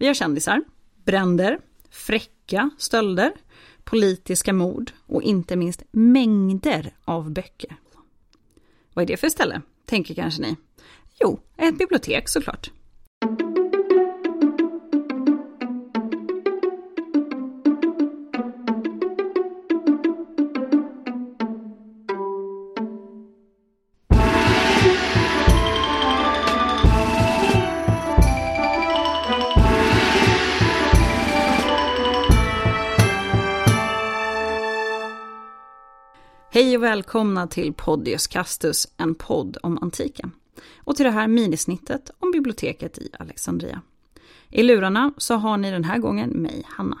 Vi har kändisar, bränder, fräcka stölder, politiska mord och inte minst mängder av böcker. Vad är det för ställe? Tänker kanske ni. Jo, ett bibliotek såklart. Hej och välkomna till Podius Castus, en podd om antiken. Och till det här minisnittet om biblioteket i Alexandria. I lurarna så har ni den här gången mig, Hanna.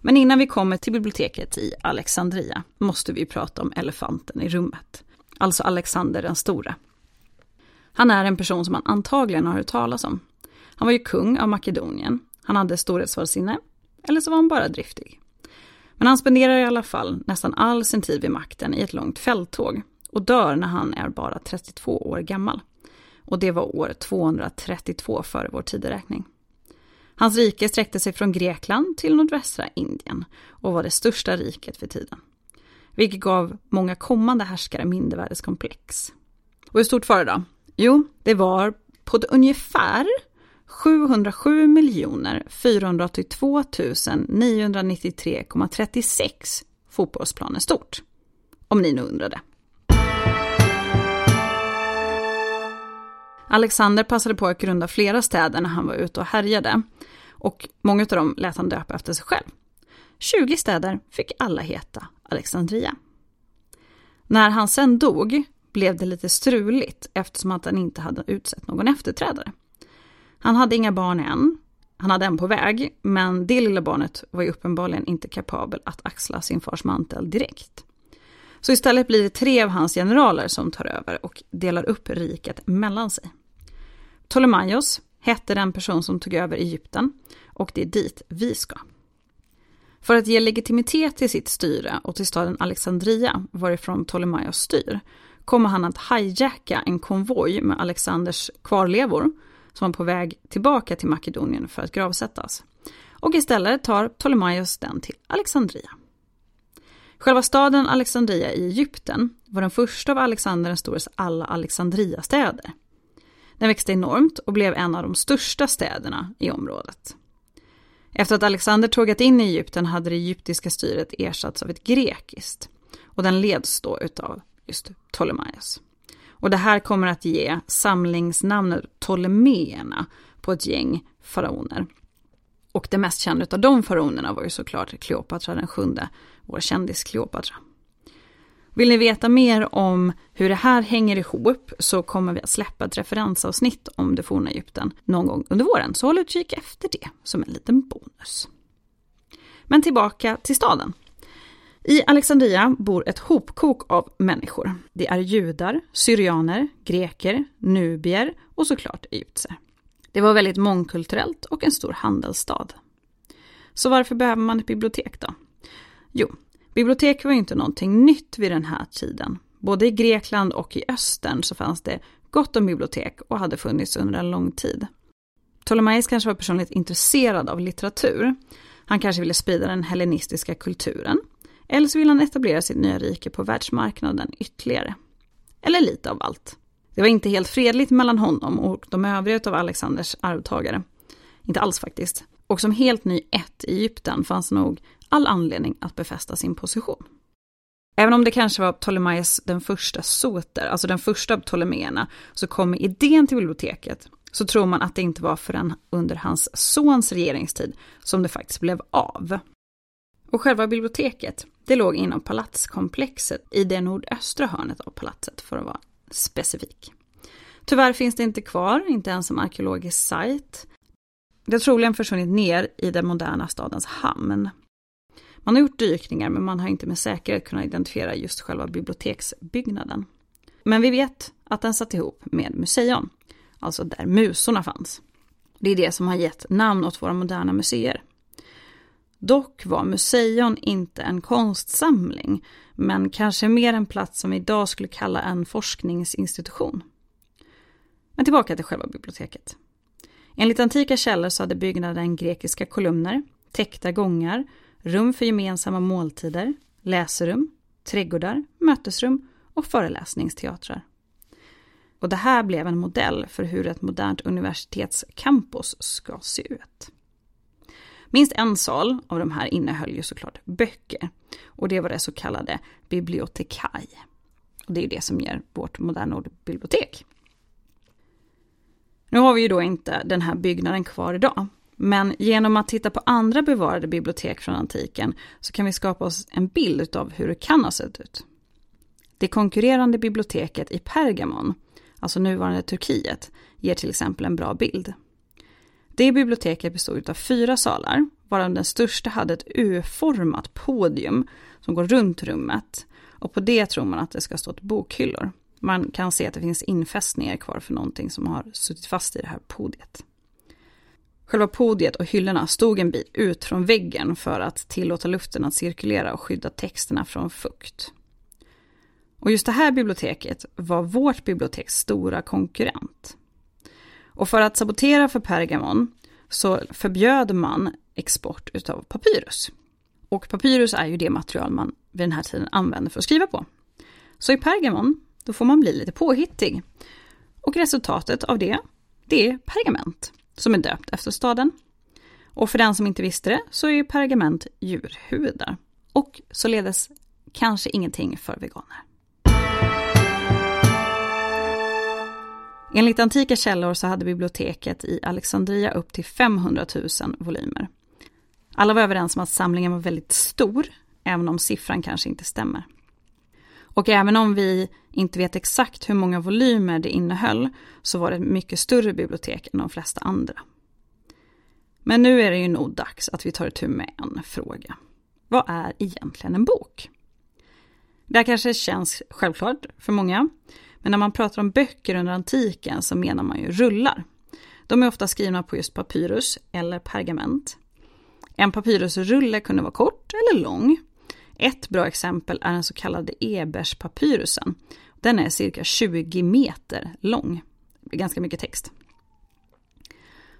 Men innan vi kommer till biblioteket i Alexandria måste vi prata om elefanten i rummet. Alltså Alexander den store. Han är en person som man antagligen har hört talas om. Han var ju kung av Makedonien. Han hade storhetsvansinne. Eller så var han bara driftig. Men han spenderar i alla fall nästan all sin tid vid makten i ett långt fälttåg och dör när han är bara 32 år gammal. Och det var år 232 före vår tideräkning. Hans rike sträckte sig från Grekland till nordvästra Indien och var det största riket för tiden. Vilket gav många kommande härskare mindervärdeskomplex. Och hur stort var det då? Jo, det var på ett ungefär 707 482 993,36 fotbollsplaner stort. Om ni nu undrade. Alexander passade på att grunda flera städer när han var ute och härjade. Och många av dem lät han döpa efter sig själv. 20 städer fick alla heta Alexandria. När han sen dog blev det lite struligt eftersom att han inte hade utsett någon efterträdare. Han hade inga barn än. Han hade en på väg, men det lilla barnet var ju uppenbarligen inte kapabel att axla sin fars mantel direkt. Så istället blir det tre av hans generaler som tar över och delar upp riket mellan sig. Ptolemaios hette den person som tog över Egypten och det är dit vi ska. För att ge legitimitet till sitt styre och till staden Alexandria, varifrån Ptolemaios styr, kommer han att hijacka en konvoj med Alexanders kvarlevor som var på väg tillbaka till Makedonien för att gravsättas. Och istället tar Ptolemaios den till Alexandria. Själva staden Alexandria i Egypten var den första av Alexander den stores alla Alexandria-städer. Den växte enormt och blev en av de största städerna i området. Efter att Alexander tågat in i Egypten hade det egyptiska styret ersatts av ett grekiskt. Och den leds då utav just Ptolemaios. Och det här kommer att ge samlingsnamnet Ptolemeerna på ett gäng faraoner. Och det mest kända av de faraonerna var ju såklart Kleopatra den sjunde, vår kändis Kleopatra. Vill ni veta mer om hur det här hänger ihop så kommer vi att släppa ett referensavsnitt om det forna Egypten någon gång under våren, så håll utkik efter det som en liten bonus. Men tillbaka till staden. I Alexandria bor ett hopkok av människor. Det är judar, syrianer, greker, nubier och såklart egyptier. Det var väldigt mångkulturellt och en stor handelsstad. Så varför behöver man ett bibliotek då? Jo, bibliotek var ju inte någonting nytt vid den här tiden. Både i Grekland och i östern så fanns det gott om bibliotek och hade funnits under en lång tid. Ptolemaios kanske var personligt intresserad av litteratur. Han kanske ville sprida den hellenistiska kulturen eller så vill han etablera sitt nya rike på världsmarknaden ytterligare. Eller lite av allt. Det var inte helt fredligt mellan honom och de övriga av Alexanders arvtagare. Inte alls faktiskt. Och som helt ny ett i Egypten fanns nog all anledning att befästa sin position. Även om det kanske var Ptolemaios den första soter, alltså den första av Ptolemeerna, så kom idén till biblioteket, så tror man att det inte var förrän under hans sons regeringstid som det faktiskt blev av. Och själva biblioteket, det låg inom palatskomplexet i det nordöstra hörnet av palatset för att vara specifik. Tyvärr finns det inte kvar, inte ens som arkeologisk sajt. Det har troligen försvunnit ner i den moderna stadens hamn. Man har gjort dykningar men man har inte med säkerhet kunnat identifiera just själva biblioteksbyggnaden. Men vi vet att den satt ihop med Museion, alltså där musorna fanns. Det är det som har gett namn åt våra moderna museer. Dock var Museion inte en konstsamling, men kanske mer en plats som vi idag skulle kalla en forskningsinstitution. Men tillbaka till själva biblioteket. Enligt antika källor så hade byggnaden grekiska kolumner, täckta gångar, rum för gemensamma måltider, läserum, trädgårdar, mötesrum och föreläsningsteatrar. Och det här blev en modell för hur ett modernt universitetscampus ska se ut. Minst en sal av de här innehöll ju såklart böcker. Och det var det så kallade bibliotekai. Och det är det som ger vårt moderna ord bibliotek. Nu har vi ju då inte den här byggnaden kvar idag. Men genom att titta på andra bevarade bibliotek från antiken så kan vi skapa oss en bild av hur det kan ha sett ut. Det konkurrerande biblioteket i Pergamon, alltså nuvarande Turkiet, ger till exempel en bra bild. Det biblioteket bestod av fyra salar, varav den största hade ett U-format podium som går runt rummet. Och på det tror man att det ska stå ett bokhyllor. Man kan se att det finns infästningar kvar för någonting som har suttit fast i det här podiet. Själva podiet och hyllorna stod en bit ut från väggen för att tillåta luften att cirkulera och skydda texterna från fukt. Och just det här biblioteket var vårt biblioteks stora konkurrent. Och för att sabotera för Pergamon så förbjöd man export utav papyrus. Och papyrus är ju det material man vid den här tiden använder för att skriva på. Så i Pergamon, då får man bli lite påhittig. Och resultatet av det, det är pergament, som är döpt efter staden. Och för den som inte visste det, så är pergament djurhudar. Och således kanske ingenting för veganer. Enligt antika källor så hade biblioteket i Alexandria upp till 500 000 volymer. Alla var överens om att samlingen var väldigt stor, även om siffran kanske inte stämmer. Och även om vi inte vet exakt hur många volymer det innehöll, så var det ett mycket större bibliotek än de flesta andra. Men nu är det ju nog dags att vi tar itu med en fråga. Vad är egentligen en bok? Det här kanske känns självklart för många, men när man pratar om böcker under antiken så menar man ju rullar. De är ofta skrivna på just papyrus eller pergament. En papyrusrulle kunde vara kort eller lång. Ett bra exempel är den så kallade Eberspapyrusen. Den är cirka 20 meter lång. Det är ganska mycket text.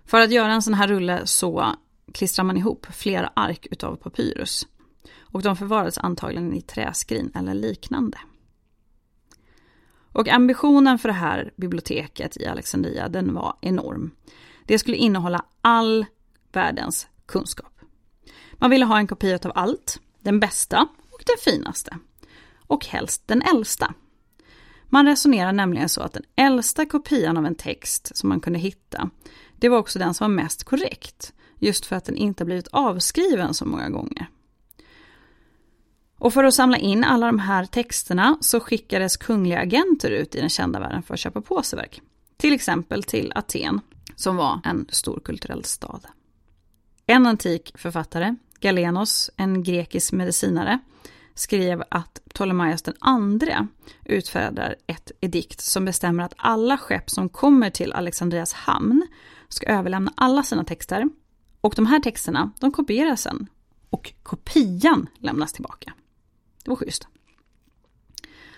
För att göra en sån här rulle så klistrar man ihop flera ark utav papyrus. Och de förvarades antagligen i träskrin eller liknande. Och ambitionen för det här biblioteket i Alexandria, den var enorm. Det skulle innehålla all världens kunskap. Man ville ha en kopia av allt, den bästa och den finaste. Och helst den äldsta. Man resonerar nämligen så att den äldsta kopian av en text som man kunde hitta, det var också den som var mest korrekt. Just för att den inte blivit avskriven så många gånger. Och för att samla in alla de här texterna så skickades kungliga agenter ut i den kända världen för att köpa på sig verk. Till exempel till Aten, som var en stor kulturell stad. En antik författare, Galenos, en grekisk medicinare, skrev att Ptolemaios den andre utfärdar ett edikt som bestämmer att alla skepp som kommer till Alexandrias hamn ska överlämna alla sina texter. Och de här texterna, de kopieras sen. Och kopian lämnas tillbaka. Det var schysst.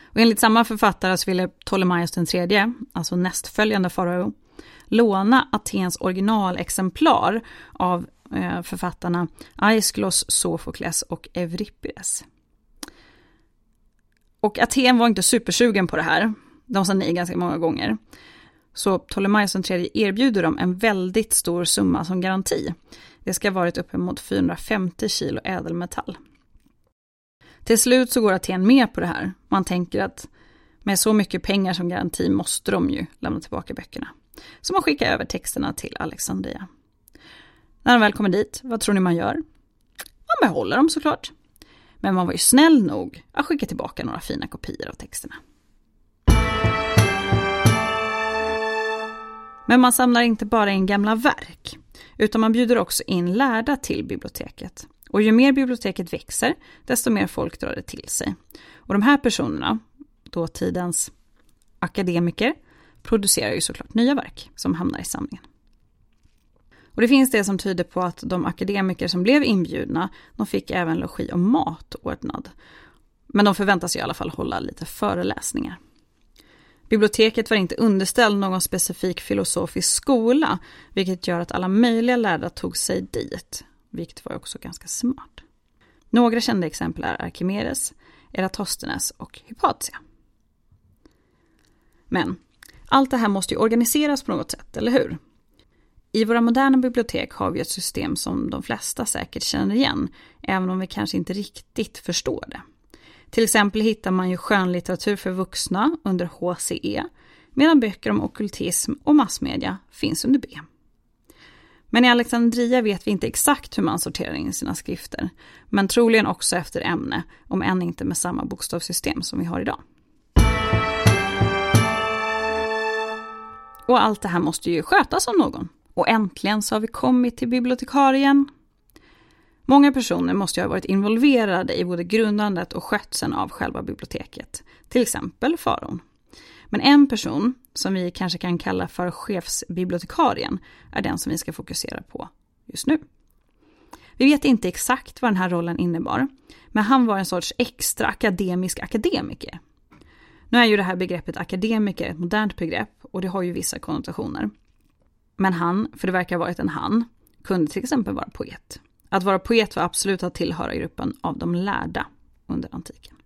Och enligt samma författare alltså så ville Ptolemaios den tredje, alltså nästföljande farao, låna Atens originalexemplar av eh, författarna Aisklos, Sofokles och Euripides. Och Aten var inte supersugen på det här. De sa nej ganska många gånger. Så Ptolemaios den tredje erbjuder dem en väldigt stor summa som garanti. Det ska ha varit uppemot 450 kilo ädelmetall. Till slut så går Aten med på det här. Man tänker att med så mycket pengar som garanti måste de ju lämna tillbaka böckerna. Så man skickar över texterna till Alexandria. När de väl kommer dit, vad tror ni man gör? Man behåller dem såklart. Men man var ju snäll nog att skicka tillbaka några fina kopior av texterna. Men man samlar inte bara in gamla verk, utan man bjuder också in lärda till biblioteket. Och ju mer biblioteket växer, desto mer folk drar det till sig. Och de här personerna, dåtidens akademiker, producerar ju såklart nya verk som hamnar i samlingen. Och det finns det som tyder på att de akademiker som blev inbjudna, de fick även logi och mat ordnad. Men de förväntas i alla fall hålla lite föreläsningar. Biblioteket var inte underställd någon specifik filosofisk skola, vilket gör att alla möjliga lärda tog sig dit, vilket var också ganska smart. Några kända exempel är Arkimedes, Eratosthenes och Hypatia. Men allt det här måste ju organiseras på något sätt, eller hur? I våra moderna bibliotek har vi ett system som de flesta säkert känner igen, även om vi kanske inte riktigt förstår det. Till exempel hittar man ju skönlitteratur för vuxna under HCE, medan böcker om okultism och massmedia finns under B. Men i Alexandria vet vi inte exakt hur man sorterar in sina skrifter, men troligen också efter ämne, om än inte med samma bokstavssystem som vi har idag. Och allt det här måste ju skötas av någon. Och äntligen så har vi kommit till bibliotekarien. Många personer måste ju ha varit involverade i både grundandet och skötseln av själva biblioteket. Till exempel faraon. Men en person, som vi kanske kan kalla för chefsbibliotekarien, är den som vi ska fokusera på just nu. Vi vet inte exakt vad den här rollen innebar, men han var en sorts extra akademisk akademiker. Nu är ju det här begreppet akademiker ett modernt begrepp och det har ju vissa konnotationer. Men han, för det verkar ha varit en han, kunde till exempel vara poet. Att vara poet var absolut att tillhöra gruppen av de lärda under antiken.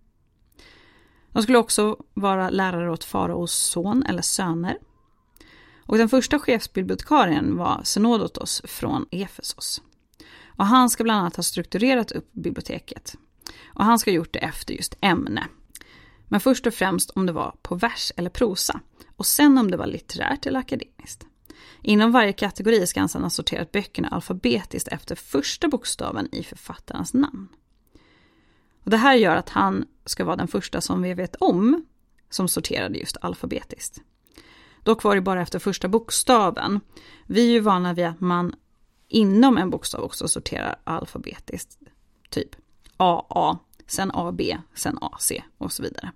De skulle också vara lärare åt faraos son eller söner. Och den första chefsbibliotekarien var Synodotos från Efesos. Och han ska bland annat ha strukturerat upp biblioteket. Och han ska ha gjort det efter just ämne. Men först och främst om det var på vers eller prosa. Och sen om det var litterärt eller akademiskt. Inom varje kategori ska han sedan ha sorterat böckerna alfabetiskt efter första bokstaven i författarens namn. Och det här gör att han ska vara den första som vi vet om som sorterade just alfabetiskt. Dock var det bara efter första bokstaven. Vi är ju vana vid att man inom en bokstav också sorterar alfabetiskt. Typ AA, sen AB, sen AC och så vidare.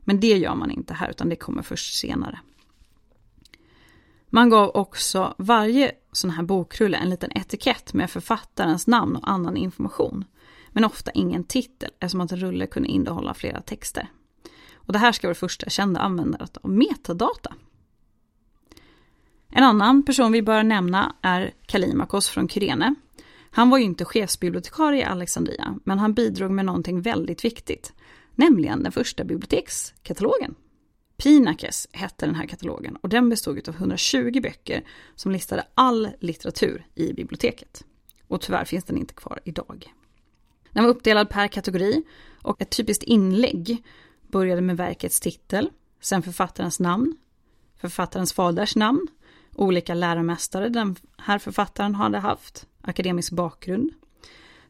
Men det gör man inte här utan det kommer först senare. Man gav också varje sån här bokrulle en liten etikett med författarens namn och annan information. Men ofta ingen titel eftersom att en rulle kunde innehålla flera texter. Och det här ska vara det första kända användandet av metadata. En annan person vi bör nämna är Kalimakos från Kyrene. Han var ju inte chefsbibliotekarie i Alexandria, men han bidrog med någonting väldigt viktigt, nämligen den första bibliotekskatalogen. Pinakes hette den här katalogen och den bestod av 120 böcker som listade all litteratur i biblioteket. Och tyvärr finns den inte kvar idag. Den var uppdelad per kategori och ett typiskt inlägg började med verkets titel, sen författarens namn, författarens faders namn, olika läromästare den här författaren hade haft, akademisk bakgrund.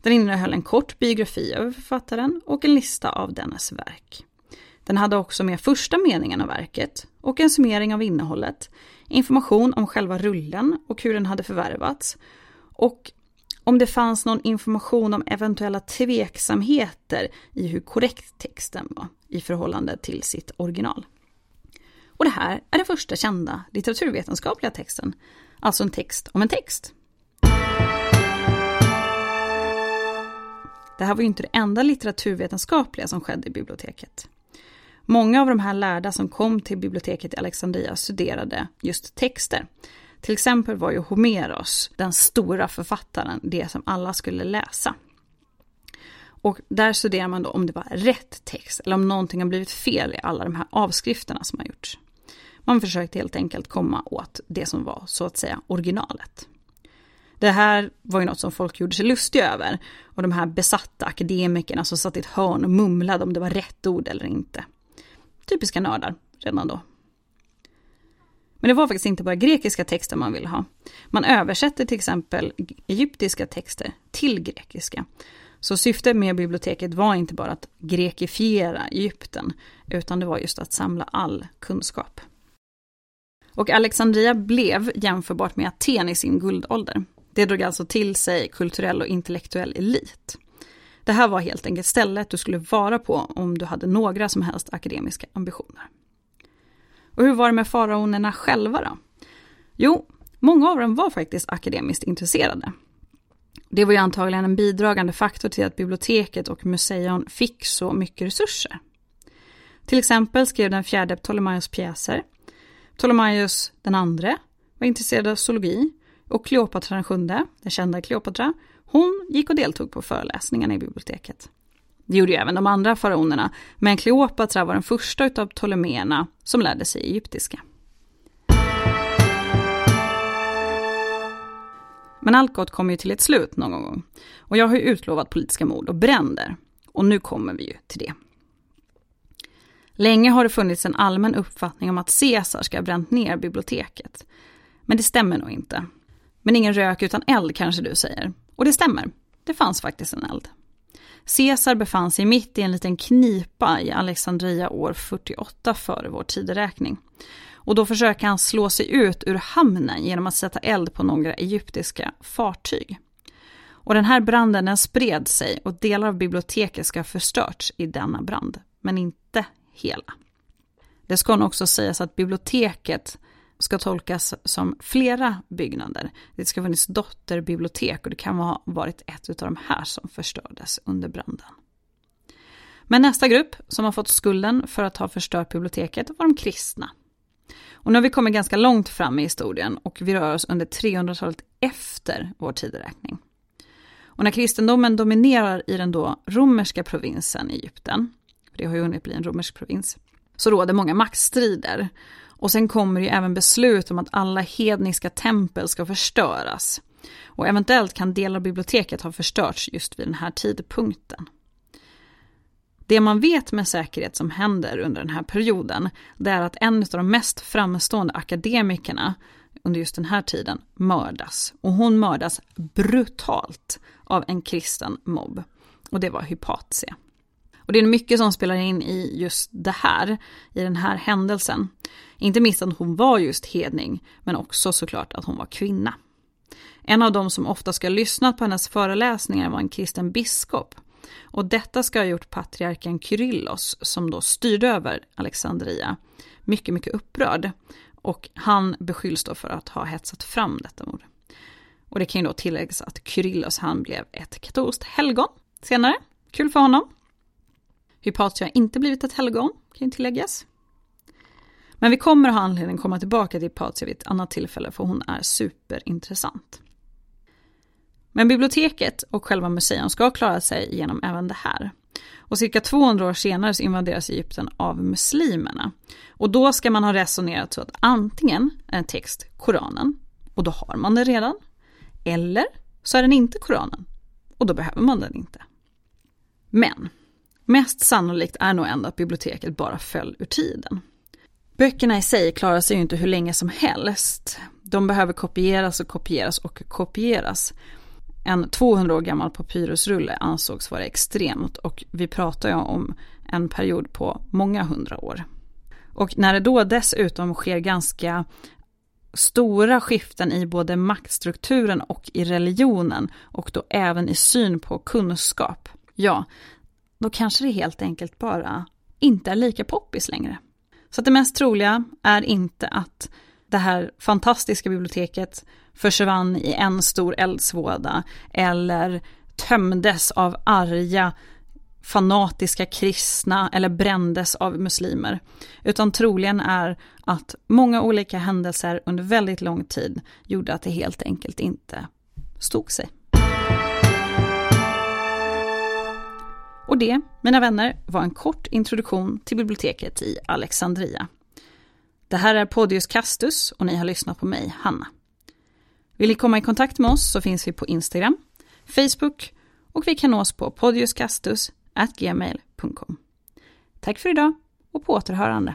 Den innehöll en kort biografi över författaren och en lista av dennes verk. Den hade också med första meningen av verket och en summering av innehållet, information om själva rullen och hur den hade förvärvats och om det fanns någon information om eventuella tveksamheter i hur korrekt texten var i förhållande till sitt original. Och det här är den första kända litteraturvetenskapliga texten, alltså en text om en text. Det här var ju inte det enda litteraturvetenskapliga som skedde i biblioteket. Många av de här lärda som kom till biblioteket i Alexandria studerade just texter. Till exempel var ju Homeros, den stora författaren, det som alla skulle läsa. Och där studerar man då om det var rätt text eller om någonting har blivit fel i alla de här avskrifterna som har gjorts. Man försökte helt enkelt komma åt det som var så att säga originalet. Det här var ju något som folk gjorde sig lustiga över. Och de här besatta akademikerna som satt i ett hörn och mumlade om det var rätt ord eller inte. Typiska nördar redan då. Men det var faktiskt inte bara grekiska texter man ville ha. Man översätter till exempel egyptiska texter till grekiska. Så syftet med biblioteket var inte bara att grekifiera Egypten, utan det var just att samla all kunskap. Och Alexandria blev jämförbart med Aten i sin guldålder. Det drog alltså till sig kulturell och intellektuell elit. Det här var helt enkelt stället du skulle vara på om du hade några som helst akademiska ambitioner. Och hur var det med faraonerna själva då? Jo, många av dem var faktiskt akademiskt intresserade. Det var ju antagligen en bidragande faktor till att biblioteket och museon fick så mycket resurser. Till exempel skrev den fjärde Ptolemaios pjäser. Ptolemaios den andre var intresserad av zoologi och Kleopatra den sjunde, den kända Kleopatra, hon gick och deltog på föreläsningarna i biblioteket. Det gjorde ju även de andra faraonerna, men Kleopatra var den första utav Ptoleméerna som lärde sig egyptiska. Men allt gott kommer ju till ett slut någon gång. Och jag har ju utlovat politiska mord och bränder. Och nu kommer vi ju till det. Länge har det funnits en allmän uppfattning om att Caesar ska ha bränt ner biblioteket. Men det stämmer nog inte. Men ingen rök utan eld kanske du säger. Och det stämmer. Det fanns faktiskt en eld. Caesar befann sig mitt i en liten knipa i Alexandria år 48 före vår tideräkning. Och då försöker han slå sig ut ur hamnen genom att sätta eld på några egyptiska fartyg. Och den här branden den spred sig och delar av biblioteket ska ha förstörts i denna brand, men inte hela. Det ska nog också sägas att biblioteket ska tolkas som flera byggnader. Det ska ha funnits dotterbibliotek och det kan ha varit ett av de här som förstördes under branden. Men nästa grupp som har fått skulden för att ha förstört biblioteket var de kristna. Och nu har vi kommit ganska långt fram i historien och vi rör oss under 300-talet efter vår tideräkning. Och när kristendomen dominerar i den då romerska provinsen Egypten, det har ju hunnit bli en romersk provins, så råder många maktstrider. Och sen kommer det ju även beslut om att alla hedniska tempel ska förstöras. Och eventuellt kan delar av biblioteket ha förstörts just vid den här tidpunkten. Det man vet med säkerhet som händer under den här perioden, det är att en av de mest framstående akademikerna under just den här tiden mördas. Och hon mördas brutalt av en kristen mobb. Och det var Hypatia. Och det är mycket som spelar in i just det här, i den här händelsen. Inte minst att hon var just hedning, men också såklart att hon var kvinna. En av dem som ofta ska ha lyssnat på hennes föreläsningar var en kristen biskop. Och detta ska ha gjort patriarken Kyrillos, som då styrde över Alexandria, mycket, mycket upprörd. Och han beskylls då för att ha hetsat fram detta mord. Och det kan ju då tilläggas att Kyrillos han blev ett katolskt helgon senare. Kul för honom. Hypatia har inte blivit ett helgon, kan ju tilläggas. Men vi kommer ha anledning att komma tillbaka till Patsy vid ett annat tillfälle för hon är superintressant. Men biblioteket och själva museum ska klara sig genom även det här. Och cirka 200 år senare så invaderas Egypten av muslimerna. Och då ska man ha resonerat så att antingen är en text Koranen, och då har man den redan. Eller så är den inte Koranen, och då behöver man den inte. Men mest sannolikt är nog ändå att biblioteket bara föll ur tiden. Böckerna i sig klarar sig ju inte hur länge som helst. De behöver kopieras och kopieras och kopieras. En 200 år gammal papyrusrulle ansågs vara extremt och vi pratar ju om en period på många hundra år. Och när det då dessutom sker ganska stora skiften i både maktstrukturen och i religionen och då även i syn på kunskap, ja, då kanske det helt enkelt bara inte är lika poppis längre. Så att det mest troliga är inte att det här fantastiska biblioteket försvann i en stor eldsvåda eller tömdes av arga fanatiska kristna eller brändes av muslimer. Utan troligen är att många olika händelser under väldigt lång tid gjorde att det helt enkelt inte stod sig. Och det, mina vänner, var en kort introduktion till biblioteket i Alexandria. Det här är Podius Castus och ni har lyssnat på mig, Hanna. Vill ni komma i kontakt med oss så finns vi på Instagram, Facebook och vi kan nås på podiuscastus.gmail.com. Tack för idag och på återhörande.